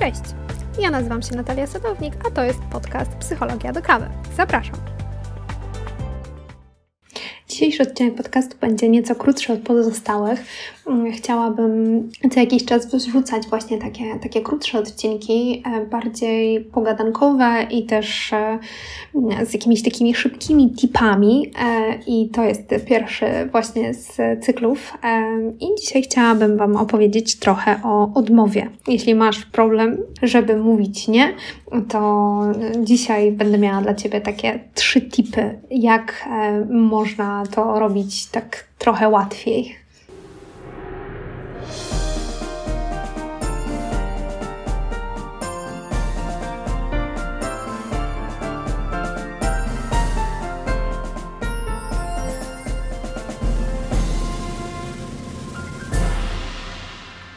Cześć, ja nazywam się Natalia Sadownik, a to jest podcast Psychologia do kawy. Zapraszam. Dzisiejszy odcinek podcastu będzie nieco krótszy od pozostałych. Mm, chciałabym co jakiś czas wrzucać właśnie takie, takie krótsze odcinki, e, bardziej pogadankowe i też e, z jakimiś takimi szybkimi tipami. E, I to jest pierwszy właśnie z cyklów. I dzisiaj chciałabym Wam opowiedzieć trochę o odmowie. Jeśli masz problem, żeby mówić nie, to dzisiaj będę miała dla Ciebie takie trzy tipy, jak można to robić tak trochę łatwiej.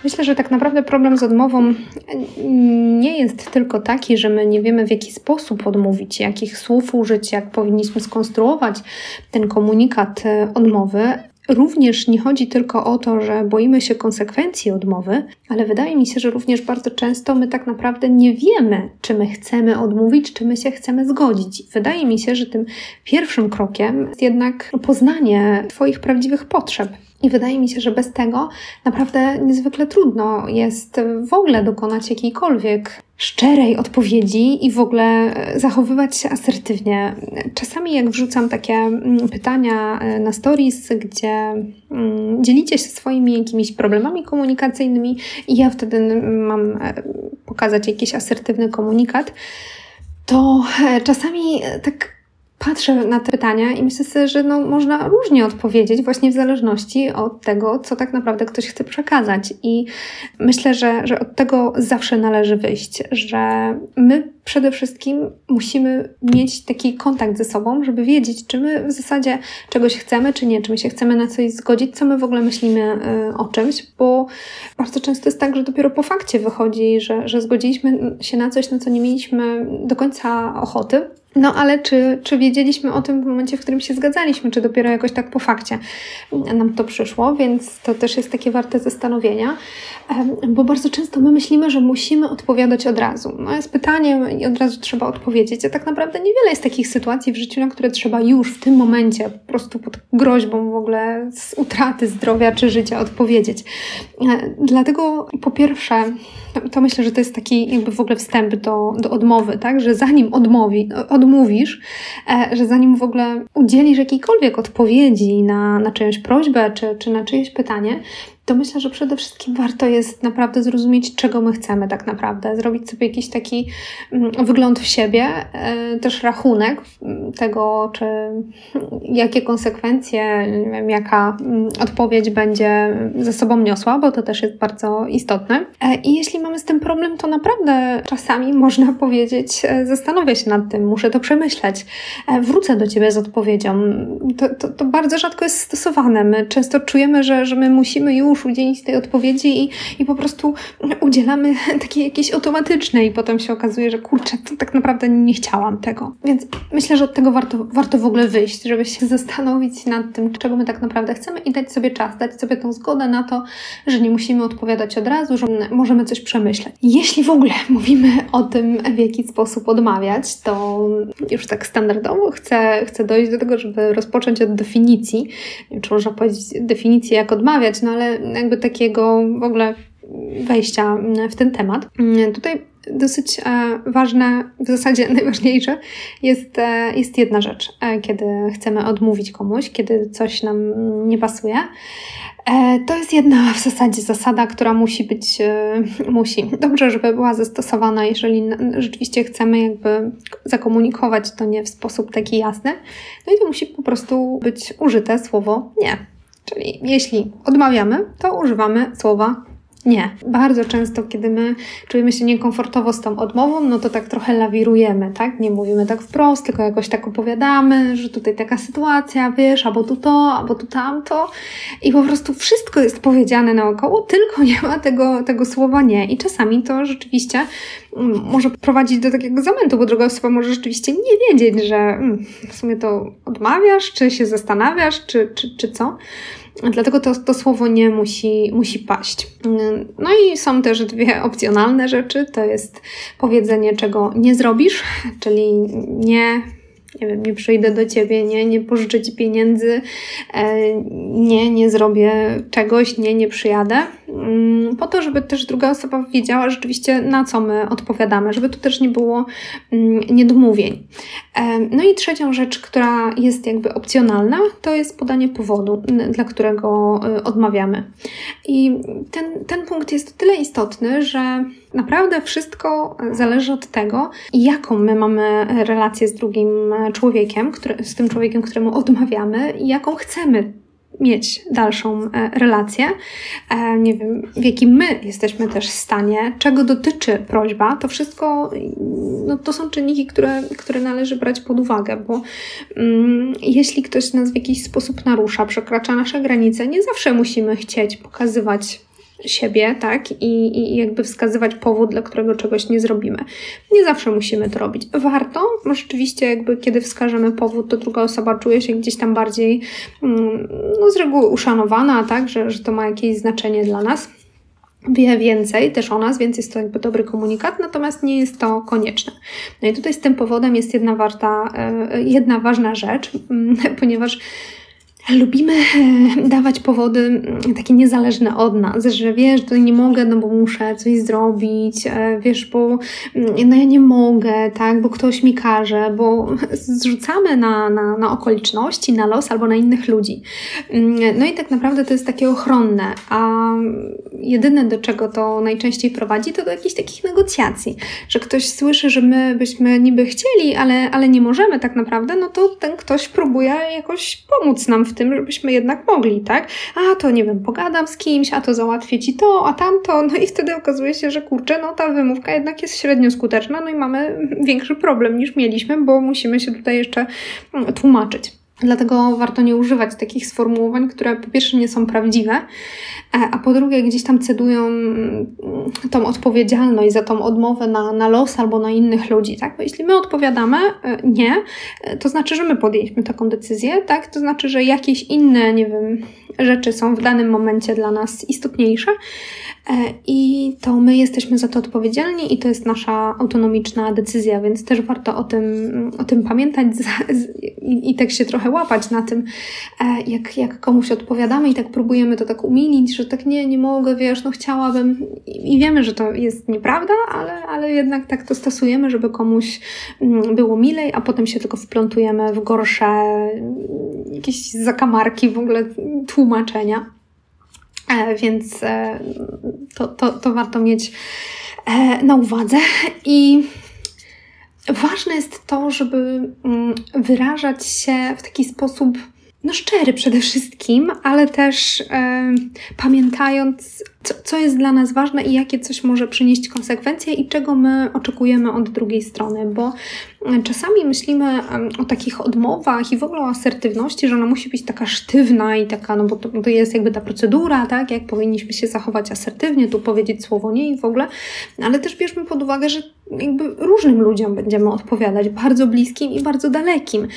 Myślę, że tak naprawdę problem z odmową nie jest tylko taki, że my nie wiemy w jaki sposób odmówić, jakich słów użyć, jak powinniśmy skonstruować ten komunikat e, odmowy. Również nie chodzi tylko o to, że boimy się konsekwencji odmowy, ale wydaje mi się, że również bardzo często my tak naprawdę nie wiemy, czy my chcemy odmówić, czy my się chcemy zgodzić. Wydaje mi się, że tym pierwszym krokiem jest jednak poznanie Twoich prawdziwych potrzeb. I wydaje mi się, że bez tego naprawdę niezwykle trudno jest w ogóle dokonać jakiejkolwiek szczerej odpowiedzi i w ogóle zachowywać się asertywnie. Czasami, jak wrzucam takie mm, pytania e, na stories, gdzie mm, dzielicie się swoimi jakimiś problemami komunikacyjnymi, i ja wtedy mam e, pokazać jakiś asertywny komunikat, to e, czasami tak patrzę na te pytania i myślę sobie, że no, można różnie odpowiedzieć, właśnie w zależności od tego, co tak naprawdę ktoś chce przekazać. I myślę, że, że od tego zawsze należy wyjść, że my przede wszystkim musimy mieć taki kontakt ze sobą, żeby wiedzieć, czy my w zasadzie czegoś chcemy, czy nie, czy my się chcemy na coś zgodzić, co my w ogóle myślimy y, o czymś, bo bardzo często jest tak, że dopiero po fakcie wychodzi, że, że zgodziliśmy się na coś, na co nie mieliśmy do końca ochoty no ale czy, czy wiedzieliśmy o tym w momencie, w którym się zgadzaliśmy, czy dopiero jakoś tak po fakcie nam to przyszło, więc to też jest takie warte zastanowienia, bo bardzo często my myślimy, że musimy odpowiadać od razu. No jest pytanie i od razu trzeba odpowiedzieć, a tak naprawdę niewiele jest takich sytuacji w życiu, na które trzeba już w tym momencie, po prostu pod groźbą w ogóle z utraty zdrowia czy życia odpowiedzieć. E, dlatego po pierwsze, to myślę, że to jest taki jakby w ogóle wstęp do, do odmowy, tak, że zanim odmowi, od odmówisz, e, że zanim w ogóle udzielisz jakiejkolwiek odpowiedzi na, na czyjąś prośbę czy, czy na czyjeś pytanie, to myślę, że przede wszystkim warto jest naprawdę zrozumieć, czego my chcemy tak naprawdę. Zrobić sobie jakiś taki mm, wygląd w siebie, e, też rachunek tego, czy jakie konsekwencje, nie wiem, jaka mm, odpowiedź będzie ze sobą niosła, bo to też jest bardzo istotne. E, I jeśli mamy z tym problem, to naprawdę czasami można powiedzieć, e, zastanowię się nad tym, muszę to przemyśleć, wrócę do Ciebie z odpowiedzią. To, to, to bardzo rzadko jest stosowane. My często czujemy, że, że my musimy już już udzielić tej odpowiedzi i, i po prostu udzielamy takiej jakiejś automatycznej i potem się okazuje, że kurczę, to tak naprawdę nie chciałam tego. Więc myślę, że od tego warto, warto w ogóle wyjść, żeby się zastanowić nad tym, czego my tak naprawdę chcemy i dać sobie czas, dać sobie tą zgodę na to, że nie musimy odpowiadać od razu, że możemy coś przemyśleć. Jeśli w ogóle mówimy o tym, w jaki sposób odmawiać, to już tak standardowo chcę, chcę dojść do tego, żeby rozpocząć od definicji. Nie wiem, czy można powiedzieć definicję, jak odmawiać, no ale jakby takiego w ogóle wejścia w ten temat. Tutaj dosyć e, ważne, w zasadzie najważniejsze jest, e, jest jedna rzecz, e, kiedy chcemy odmówić komuś, kiedy coś nam nie pasuje. To jest jedna w zasadzie zasada, która musi być, musi. Dobrze, żeby była zastosowana, jeżeli rzeczywiście chcemy jakby zakomunikować to nie w sposób taki jasny. No i to musi po prostu być użyte słowo nie. Czyli jeśli odmawiamy, to używamy słowa nie. Bardzo często, kiedy my czujemy się niekomfortowo z tą odmową, no to tak trochę lawirujemy, tak? Nie mówimy tak wprost, tylko jakoś tak opowiadamy, że tutaj taka sytuacja, wiesz, albo tu to, albo tu tamto. I po prostu wszystko jest powiedziane naokoło, tylko nie ma tego, tego słowa nie. I czasami to rzeczywiście mm, może prowadzić do takiego zamętu, bo druga osoba może rzeczywiście nie wiedzieć, że mm, w sumie to odmawiasz, czy się zastanawiasz, czy, czy, czy co. Dlatego to, to słowo nie musi, musi paść. No i są też dwie opcjonalne rzeczy. To jest powiedzenie, czego nie zrobisz, czyli nie nie wiem, nie przyjdę do ciebie, nie, nie pożyczę ci pieniędzy, e, nie, nie zrobię czegoś, nie, nie przyjadę. Mm, po to, żeby też druga osoba wiedziała rzeczywiście, na co my odpowiadamy, żeby tu też nie było mm, niedomówień. No i trzecią rzecz, która jest jakby opcjonalna, to jest podanie powodu, dla którego e, odmawiamy. I ten, ten punkt jest tyle istotny, że naprawdę wszystko zależy od tego, jaką my mamy relację z drugim człowiekiem, który, z tym człowiekiem, któremu odmawiamy i jaką chcemy mieć dalszą e, relację. E, nie wiem, w jakim my jesteśmy też w stanie, czego dotyczy prośba, to wszystko no, to są czynniki, które, które należy brać pod uwagę, bo mm, jeśli ktoś nas w jakiś sposób narusza, przekracza nasze granice, nie zawsze musimy chcieć pokazywać siebie, tak? I, I jakby wskazywać powód, dla którego czegoś nie zrobimy. Nie zawsze musimy to robić. Warto, bo rzeczywiście jakby kiedy wskażemy powód, to druga osoba czuje się gdzieś tam bardziej, mm, no z reguły uszanowana, tak? Że, że to ma jakieś znaczenie dla nas wie więcej też o nas, więc jest to jakby dobry komunikat, natomiast nie jest to konieczne. No i tutaj z tym powodem jest jedna warta, e, jedna ważna rzecz, ponieważ Lubimy e, dawać powody mm, takie niezależne od nas, że wiesz, to nie mogę, no bo muszę coś zrobić, e, wiesz, bo mm, no ja nie mogę, tak, bo ktoś mi każe, bo zrzucamy na, na, na okoliczności, na los albo na innych ludzi. Mm, no i tak naprawdę to jest takie ochronne, a jedyne do czego to najczęściej prowadzi, to do jakichś takich negocjacji, że ktoś słyszy, że my byśmy niby chcieli, ale, ale nie możemy tak naprawdę, no to ten ktoś próbuje jakoś pomóc nam w tym, żebyśmy jednak mogli, tak? A to nie wiem, pogadam z kimś, a to załatwię ci to, a tamto, no i wtedy okazuje się, że kurczę, no ta wymówka jednak jest średnio skuteczna, no i mamy większy problem niż mieliśmy, bo musimy się tutaj jeszcze mm, tłumaczyć. Dlatego warto nie używać takich sformułowań, które po pierwsze nie są prawdziwe, e, a po drugie gdzieś tam cedują mm, tą odpowiedzialność za tą odmowę na, na los albo na innych ludzi. Tak? Bo jeśli my odpowiadamy e, nie, e, to znaczy, że my podjęliśmy taką decyzję, tak? to znaczy, że jakieś inne, nie wiem, rzeczy są w danym momencie dla nas istotniejsze e, i to my jesteśmy za to odpowiedzialni i to jest nasza autonomiczna decyzja, więc też warto o tym, o tym pamiętać i, i tak się trochę łapać na tym, e, jak, jak komuś odpowiadamy i tak próbujemy to tak umilić, że tak nie, nie mogę, wiesz, no chciałabym. I wiemy, że to jest nieprawda, ale, ale jednak tak to stosujemy, żeby komuś mm, było milej, a potem się tylko wplątujemy w gorsze jakieś zakamarki w ogóle tłumacz tłumaczenia. E, więc e, to, to, to warto mieć e, na uwadze. I ważne jest to, żeby mm, wyrażać się w taki sposób no szczery przede wszystkim, ale też pamiętając, co, co jest dla nas ważne i jakie coś może przynieść konsekwencje i czego my oczekujemy od drugiej strony, bo czasami myślimy o takich odmowach i w ogóle o asertywności, że ona musi być taka sztywna i taka, no bo to, to jest jakby ta procedura, tak, jak powinniśmy się zachować asertywnie, tu powiedzieć słowo nie i w ogóle, ale też bierzmy pod uwagę, że jakby różnym ludziom będziemy odpowiadać, bardzo bliskim i bardzo dalekim.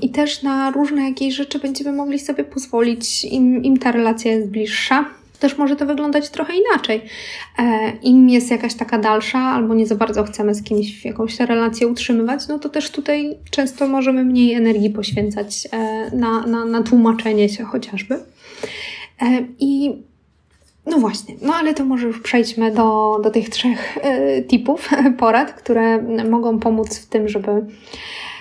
I też na różne jakieś rzeczy będziemy mogli sobie pozwolić, im, im ta relacja jest bliższa też może to wyglądać trochę inaczej. E, Im jest jakaś taka dalsza, albo nie za bardzo chcemy z kimś jakąś relację utrzymywać, no to też tutaj często możemy mniej energii poświęcać e, na, na, na tłumaczenie się chociażby. E, I no właśnie, no ale to może już przejdźmy do, do tych trzech tipów, porad, które mogą pomóc w tym, żeby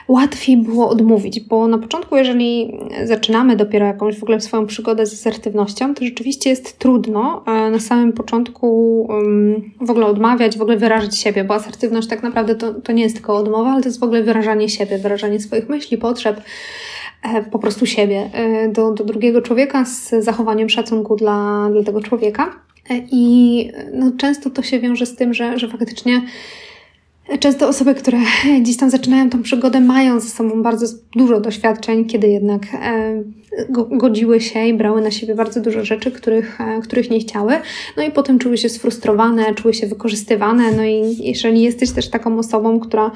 łatwiej było odmówić, bo na początku, jeżeli zaczynamy dopiero jakąś w ogóle swoją przygodę z asertywnością, to rzeczywiście jest trudno na samym początku w ogóle odmawiać, w ogóle wyrażać siebie, bo asertywność tak naprawdę to, to nie jest tylko odmowa, ale to jest w ogóle wyrażanie siebie, wyrażanie swoich myśli, potrzeb, e, po prostu siebie e, do, do drugiego człowieka z zachowaniem szacunku dla, dla tego człowieka. E, I no, często to się wiąże z tym, że, że faktycznie Często osoby, które gdzieś tam zaczynają tą przygodę, mają ze sobą bardzo dużo doświadczeń, kiedy jednak e, godziły się i brały na siebie bardzo dużo rzeczy, których, e, których nie chciały. No i potem czuły się sfrustrowane, czuły się wykorzystywane. No i jeżeli jesteś też taką osobą, która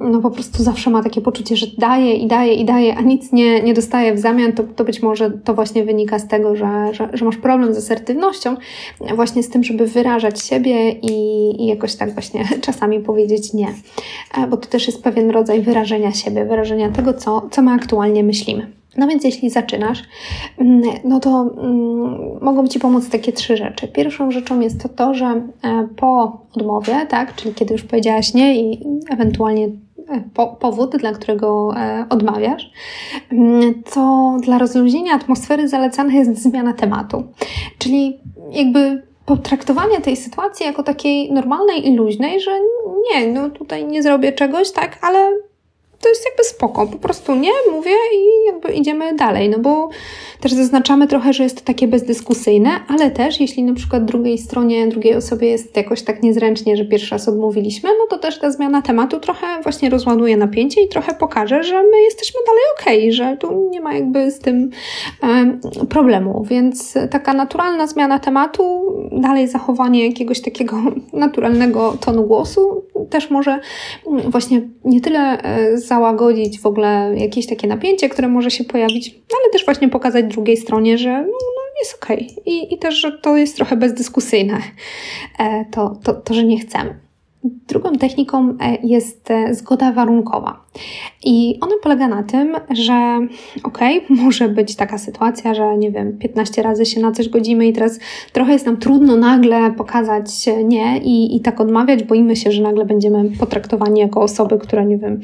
no po prostu zawsze ma takie poczucie, że daje i daje i daje, a nic nie, nie dostaje w zamian, to, to być może to właśnie wynika z tego, że, że, że masz problem z asertywnością, właśnie z tym, żeby wyrażać siebie i, i jakoś tak właśnie czasami powiedzieć nie. E, bo to też jest pewien rodzaj wyrażenia siebie, wyrażenia tego, co, co my aktualnie myślimy. No więc jeśli zaczynasz, mm, no to mm, mogą Ci pomóc takie trzy rzeczy. Pierwszą rzeczą jest to to, że e, po odmowie, tak, czyli kiedy już powiedziałaś nie i ewentualnie e, po, powód, dla którego e, odmawiasz, mm, to dla rozluźnienia atmosfery zalecana jest zmiana tematu. Czyli jakby potraktowanie tej sytuacji jako takiej normalnej i luźnej, że nie, no tutaj nie zrobię czegoś, tak, ale to jest jakby spoko. Po prostu nie, mówię i jakby idziemy dalej, no bo też zaznaczamy trochę, że jest to takie bezdyskusyjne, ale też jeśli na przykład drugiej stronie, drugiej osobie jest jakoś tak niezręcznie, że pierwszy raz odmówiliśmy, no to też ta zmiana tematu trochę właśnie rozładuje napięcie i trochę pokaże, że my jesteśmy dalej okej, okay, że tu nie ma jakby z tym e, problemu. Więc taka naturalna zmiana tematu, dalej zachowanie jakiegoś takiego naturalnego tonu głosu też może właśnie nie tyle e, załagodzić w ogóle jakieś takie napięcie, które może się pojawić, ale też właśnie pokazać drugiej stronie, że no, no jest okej. Okay. I, I też, że to jest trochę bezdyskusyjne, e, to, to, to, że nie chcemy. Drugą techniką e, jest e, zgoda warunkowa. I ona polega na tym, że okej, okay, może być taka sytuacja, że nie wiem, 15 razy się na coś godzimy i teraz trochę jest nam trudno nagle pokazać nie i, i tak odmawiać, boimy się, że nagle będziemy potraktowani jako osoby, które nie wiem,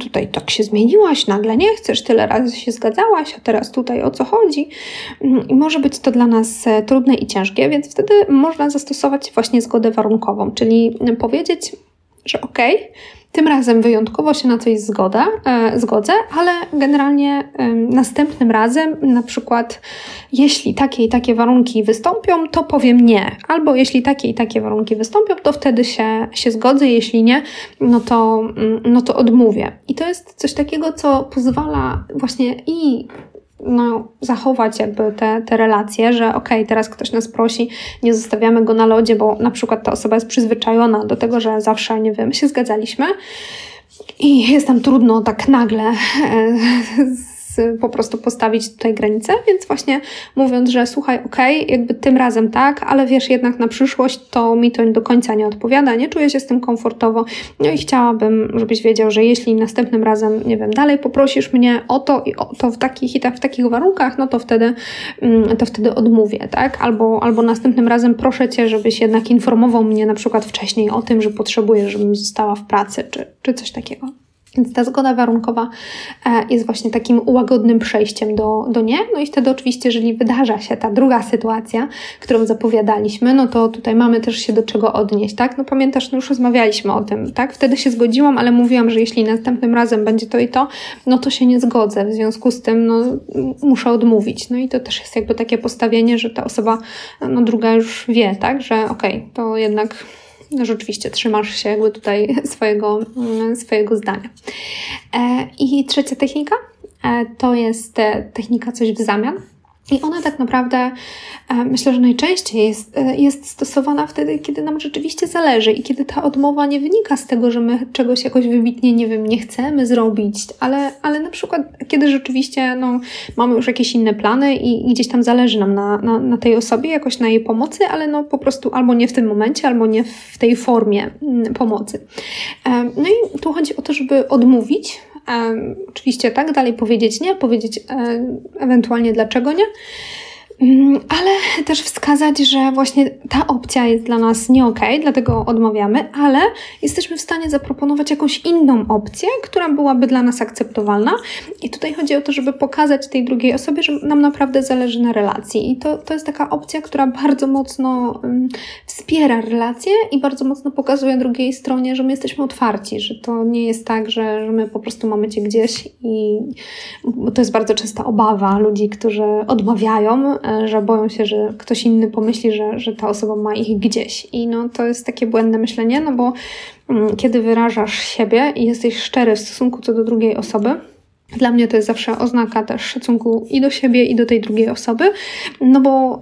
tutaj tak się zmieniłaś, nagle nie chcesz, tyle razy się zgadzałaś, a teraz tutaj o co chodzi. I może być to dla nas e, trudne i ciężkie, więc wtedy można zastosować właśnie zgodę warunkową, czyli powiedzieć, że okej, okay, tym razem wyjątkowo się na coś zgoda, e, zgodzę, ale generalnie e, następnym razem, na przykład, jeśli takie i takie warunki wystąpią, to powiem nie. Albo jeśli takie i takie warunki wystąpią, to wtedy się, się zgodzę, jeśli nie, no to, mm, no to odmówię. I to jest coś takiego, co pozwala właśnie i no, zachować jakby te, te relacje, że okej, okay, teraz ktoś nas prosi, nie zostawiamy go na lodzie, bo na przykład ta osoba jest przyzwyczajona do tego, że zawsze, nie wiem, się zgadzaliśmy i jest nam trudno tak nagle e, po prostu postawić tutaj granicę, więc właśnie mówiąc, że słuchaj, okej, okay, jakby tym razem tak, ale wiesz, jednak na przyszłość to mi to do końca nie odpowiada, nie czuję się z tym komfortowo, no i chciałabym, żebyś wiedział, że jeśli następnym razem, nie wiem, dalej poprosisz mnie o to i o to w takich i tak w takich warunkach, no to wtedy, mm, to wtedy odmówię, tak? Albo, albo następnym razem proszę Cię, żebyś jednak informował mnie na przykład wcześniej o tym, że potrzebuję, żebym została w pracy, czy, czy coś takiego. Więc ta zgoda warunkowa e, jest właśnie takim łagodnym przejściem do, do nie. No i wtedy oczywiście, jeżeli wydarza się ta druga sytuacja, którą zapowiadaliśmy, no to tutaj mamy też się do czego odnieść, tak? No pamiętasz, no już rozmawialiśmy o tym, tak? Wtedy się zgodziłam, ale mówiłam, że jeśli następnym razem będzie to i to, no to się nie zgodzę. W związku z tym, no muszę odmówić. No i to też jest jakby takie postawienie, że ta osoba, no druga już wie, tak? Że okej, okay, to jednak rzeczywiście trzymasz się jakby tutaj swojego, mm, swojego zdania. E, I trzecia technika e, to jest e, technika coś w zamian. I ona tak naprawdę e, myślę, że najczęściej jest, e, jest stosowana wtedy, kiedy nam rzeczywiście zależy i kiedy ta odmowa nie wynika z tego, że my czegoś jakoś wybitnie, nie wiem, nie chcemy zrobić, ale, ale na przykład kiedy rzeczywiście no, mamy już jakieś inne plany i, i gdzieś tam zależy nam na, na, na, tej osobie, jakoś na jej pomocy, ale no po prostu albo nie w tym momencie, albo nie w tej formie mm, pomocy. E, no i tu chodzi o to, żeby odmówić oczywiście tak, dalej powiedzieć nie, powiedzieć ewentualnie dlaczego nie. Mm, ale też wskazać, że właśnie ta opcja jest dla nas nie ok, dlatego odmawiamy, ale jesteśmy w stanie zaproponować jakąś inną opcję, która byłaby dla nas akceptowalna. I tutaj chodzi o to, żeby pokazać tej drugiej osobie, że nam naprawdę zależy na relacji. I to, to jest taka opcja, która bardzo mocno um, wspiera relacje i bardzo mocno pokazuje drugiej stronie, że my jesteśmy otwarci, że to nie jest tak, że, że my po prostu mamy cię gdzieś i to jest bardzo częsta obawa ludzi, którzy odmawiają że boją się, że ktoś inny pomyśli, że, że ta osoba ma ich gdzieś. I no, to jest takie błędne myślenie, no bo mm, kiedy wyrażasz siebie i jesteś szczery w stosunku co do drugiej osoby, dla mnie to jest zawsze oznaka też szacunku i do siebie, i do tej drugiej osoby, no bo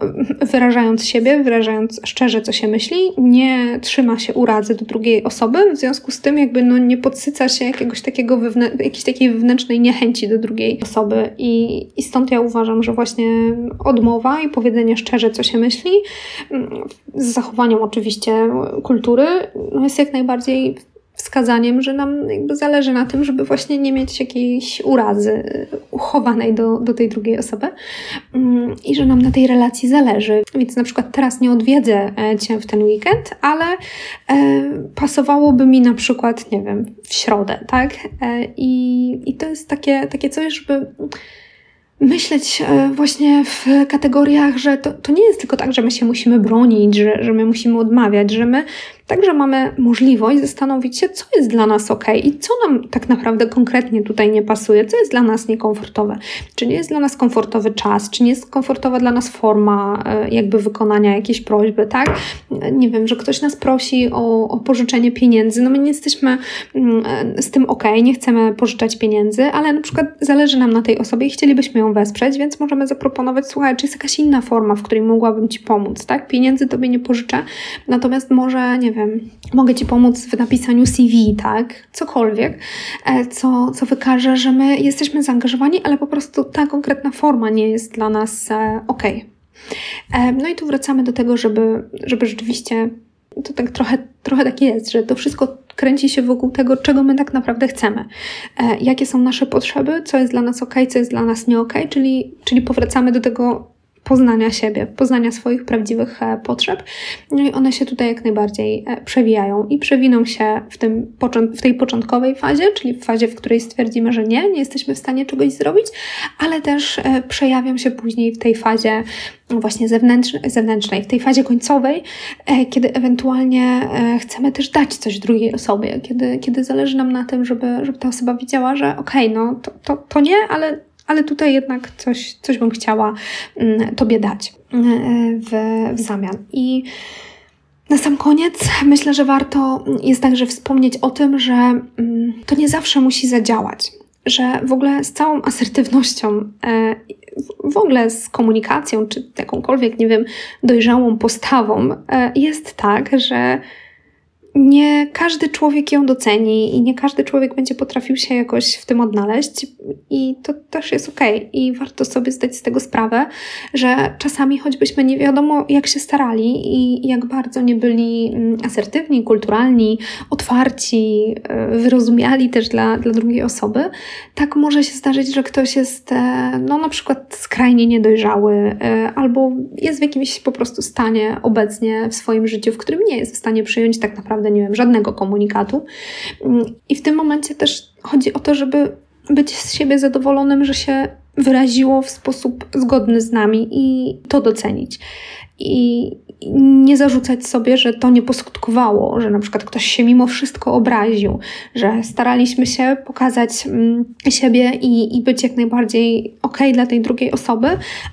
wyrażając siebie, wyrażając szczerze, co się myśli, nie trzyma się urazy do drugiej osoby, w związku z tym jakby no nie podsyca się jakiegoś takiego wewnę- jakiejś takiej wewnętrznej niechęci do drugiej osoby. I, i stąd ja uważam, że właśnie odmowa i powiedzenie szczerze, co się myśli, z zachowaniem oczywiście kultury, no jest jak najbardziej wskazaniem, że nam jakby zależy na tym, żeby właśnie nie mieć jakiejś urazy uchowanej do, do tej drugiej osoby mm, i że nam na tej relacji zależy. Więc na przykład teraz nie odwiedzę e, Cię w ten weekend, ale e, pasowałoby mi na przykład, nie wiem, w środę, tak? E, I, i to jest takie, takie coś, żeby myśleć właśnie w kategoriach, że to, to nie jest tylko tak, że my się musimy bronić, że, że my musimy odmawiać, że my Także mamy możliwość zastanowić się, co jest dla nas ok i co nam tak naprawdę konkretnie tutaj nie pasuje, co jest dla nas niekomfortowe. Czy nie jest dla nas komfortowy czas, czy nie jest komfortowa dla nas forma e, jakby wykonania jakiejś prośby, tak? Nie wiem, że ktoś nas prosi o, o pożyczenie pieniędzy, no my nie jesteśmy mm, e, z tym ok, nie chcemy pożyczać pieniędzy, ale na przykład zależy nam na tej osobie i chcielibyśmy ją wesprzeć, więc możemy zaproponować, słuchaj, czy jest jakaś inna forma, w której mogłabym Ci pomóc, tak? Pieniędzy Tobie nie pożyczę, natomiast może, nie wiem, mogę Ci pomóc w napisaniu CV, tak? Cokolwiek, e, co, co wykaże, że my jesteśmy zaangażowani, ale po prostu ta konkretna forma nie jest dla nas e, ok. E, no i tu wracamy do tego, żeby, żeby rzeczywiście to tak trochę, trochę tak jest, że to wszystko kręci się wokół tego, czego my tak naprawdę chcemy. jakie są nasze potrzeby, co jest dla nas ok, co jest dla nas nie ok, czyli, czyli powracamy do tego poznania siebie, poznania swoich prawdziwych e, potrzeb. No i one się tutaj jak najbardziej e, przewijają i przewiną się w, tym, w tej początkowej fazie, czyli w fazie, w której stwierdzimy, że nie, nie jesteśmy w stanie czegoś zrobić, ale też e, przejawią się później w tej fazie właśnie zewnętrznej, zewnętrznej, w tej fazie końcowej, kiedy ewentualnie chcemy też dać coś drugiej osobie, kiedy, kiedy zależy nam na tym, żeby, żeby ta osoba widziała, że okej, okay, no to, to, to nie, ale ale tutaj jednak coś, coś bym chciała mm, Tobie dać mm, w, w zamian. I na sam koniec myślę, że warto jest także wspomnieć o tym, że mm, to nie zawsze musi zadziałać. Że w ogóle z całą asertywnością, e, w ogóle z komunikacją, czy jakąkolwiek, nie wiem, dojrzałą postawą, e, jest tak, że nie każdy człowiek ją doceni i nie każdy człowiek będzie potrafił się jakoś w tym odnaleźć, i to też jest ok. I warto sobie zdać z tego sprawę, że czasami choćbyśmy nie wiadomo, jak się starali i jak bardzo nie byli mm, asertywni, kulturalni, otwarci, e, wyrozumiali też dla, dla drugiej osoby, tak może się zdarzyć, że ktoś jest e, no, na przykład skrajnie niedojrzały e, albo jest w jakimś po prostu stanie obecnie w swoim życiu, w którym nie jest w stanie przyjąć tak naprawdę naprawdę nie wiem, żadnego komunikatu. Mm, I w tym momencie też chodzi o to, żeby być z siebie zadowolonym, że się wyraziło w sposób zgodny z nami i to docenić. I nie zarzucać sobie, że to nie poskutkowało, że na przykład ktoś się mimo wszystko obraził, że staraliśmy się pokazać mm, siebie i, i być jak najbardziej ok dla tej drugiej osoby,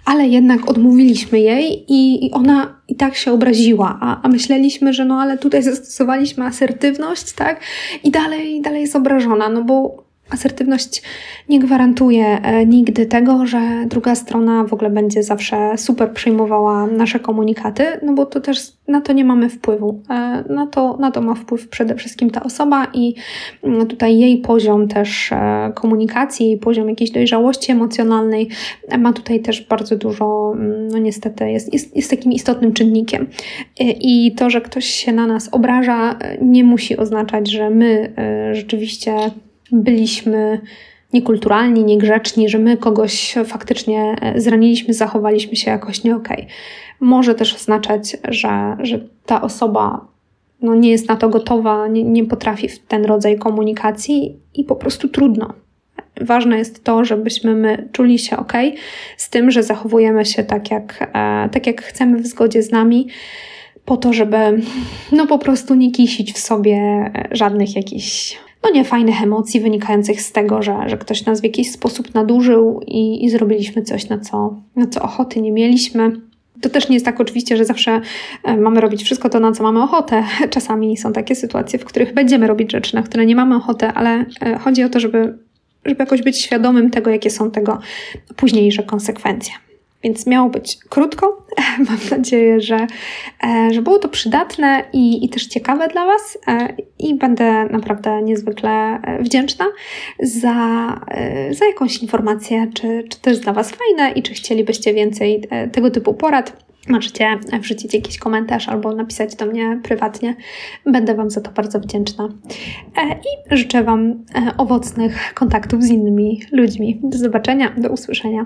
ale jednak odmówiliśmy jej i, i ona i tak się obraziła, a, a myśleliśmy, że no ale tutaj zastosowaliśmy asertywność, tak? I dalej, dalej jest obrażona, no bo Asertywność nie gwarantuje e, nigdy tego, że druga strona w ogóle będzie zawsze super przyjmowała nasze komunikaty, no bo to też na to nie mamy wpływu. E, na to, na to ma wpływ przede wszystkim ta osoba i mm, tutaj jej poziom też e, komunikacji, jej poziom jakiejś dojrzałości emocjonalnej ma tutaj też bardzo dużo, mm, no niestety jest, jest, jest takim istotnym czynnikiem. I to, że ktoś się na nas obraża, nie musi oznaczać, że my rzeczywiście byliśmy niekulturalni, niegrzeczni, że my kogoś faktycznie e, zraniliśmy, zachowaliśmy się jakoś nie okej. Okay. Może też oznaczać, że, że ta osoba no, nie jest na to gotowa, nie, nie potrafi w ten rodzaj komunikacji i po prostu trudno. Ważne jest to, żebyśmy my czuli się ok, z tym, że zachowujemy się tak jak, e, tak, jak chcemy w zgodzie z nami, po to, żeby no po prostu nie kisić w sobie żadnych jakichś no niefajnych emocji wynikających z tego, że, że ktoś nas w jakiś sposób nadużył i, i zrobiliśmy coś, na co, na co ochoty nie mieliśmy. To też nie jest tak oczywiście, że zawsze e, mamy robić wszystko to, na co mamy ochotę. Czasami są takie sytuacje, w których będziemy robić rzeczy, na które nie mamy ochoty, ale e, chodzi o to, żeby, żeby jakoś być świadomym tego, jakie są tego późniejsze konsekwencje. Więc miało być krótko. Mam nadzieję, że, e, że było to przydatne i, i też ciekawe dla Was. E, I będę naprawdę niezwykle e, wdzięczna za, za jakąś informację, czy, czy to jest dla Was fajne i czy chcielibyście więcej tego typu porad. Możecie wrzucić jakiś komentarz albo napisać do mnie prywatnie. Będę Wam za to bardzo wdzięczna. I życzę Wam owocnych kontaktów z innymi ludźmi. Do zobaczenia, do usłyszenia.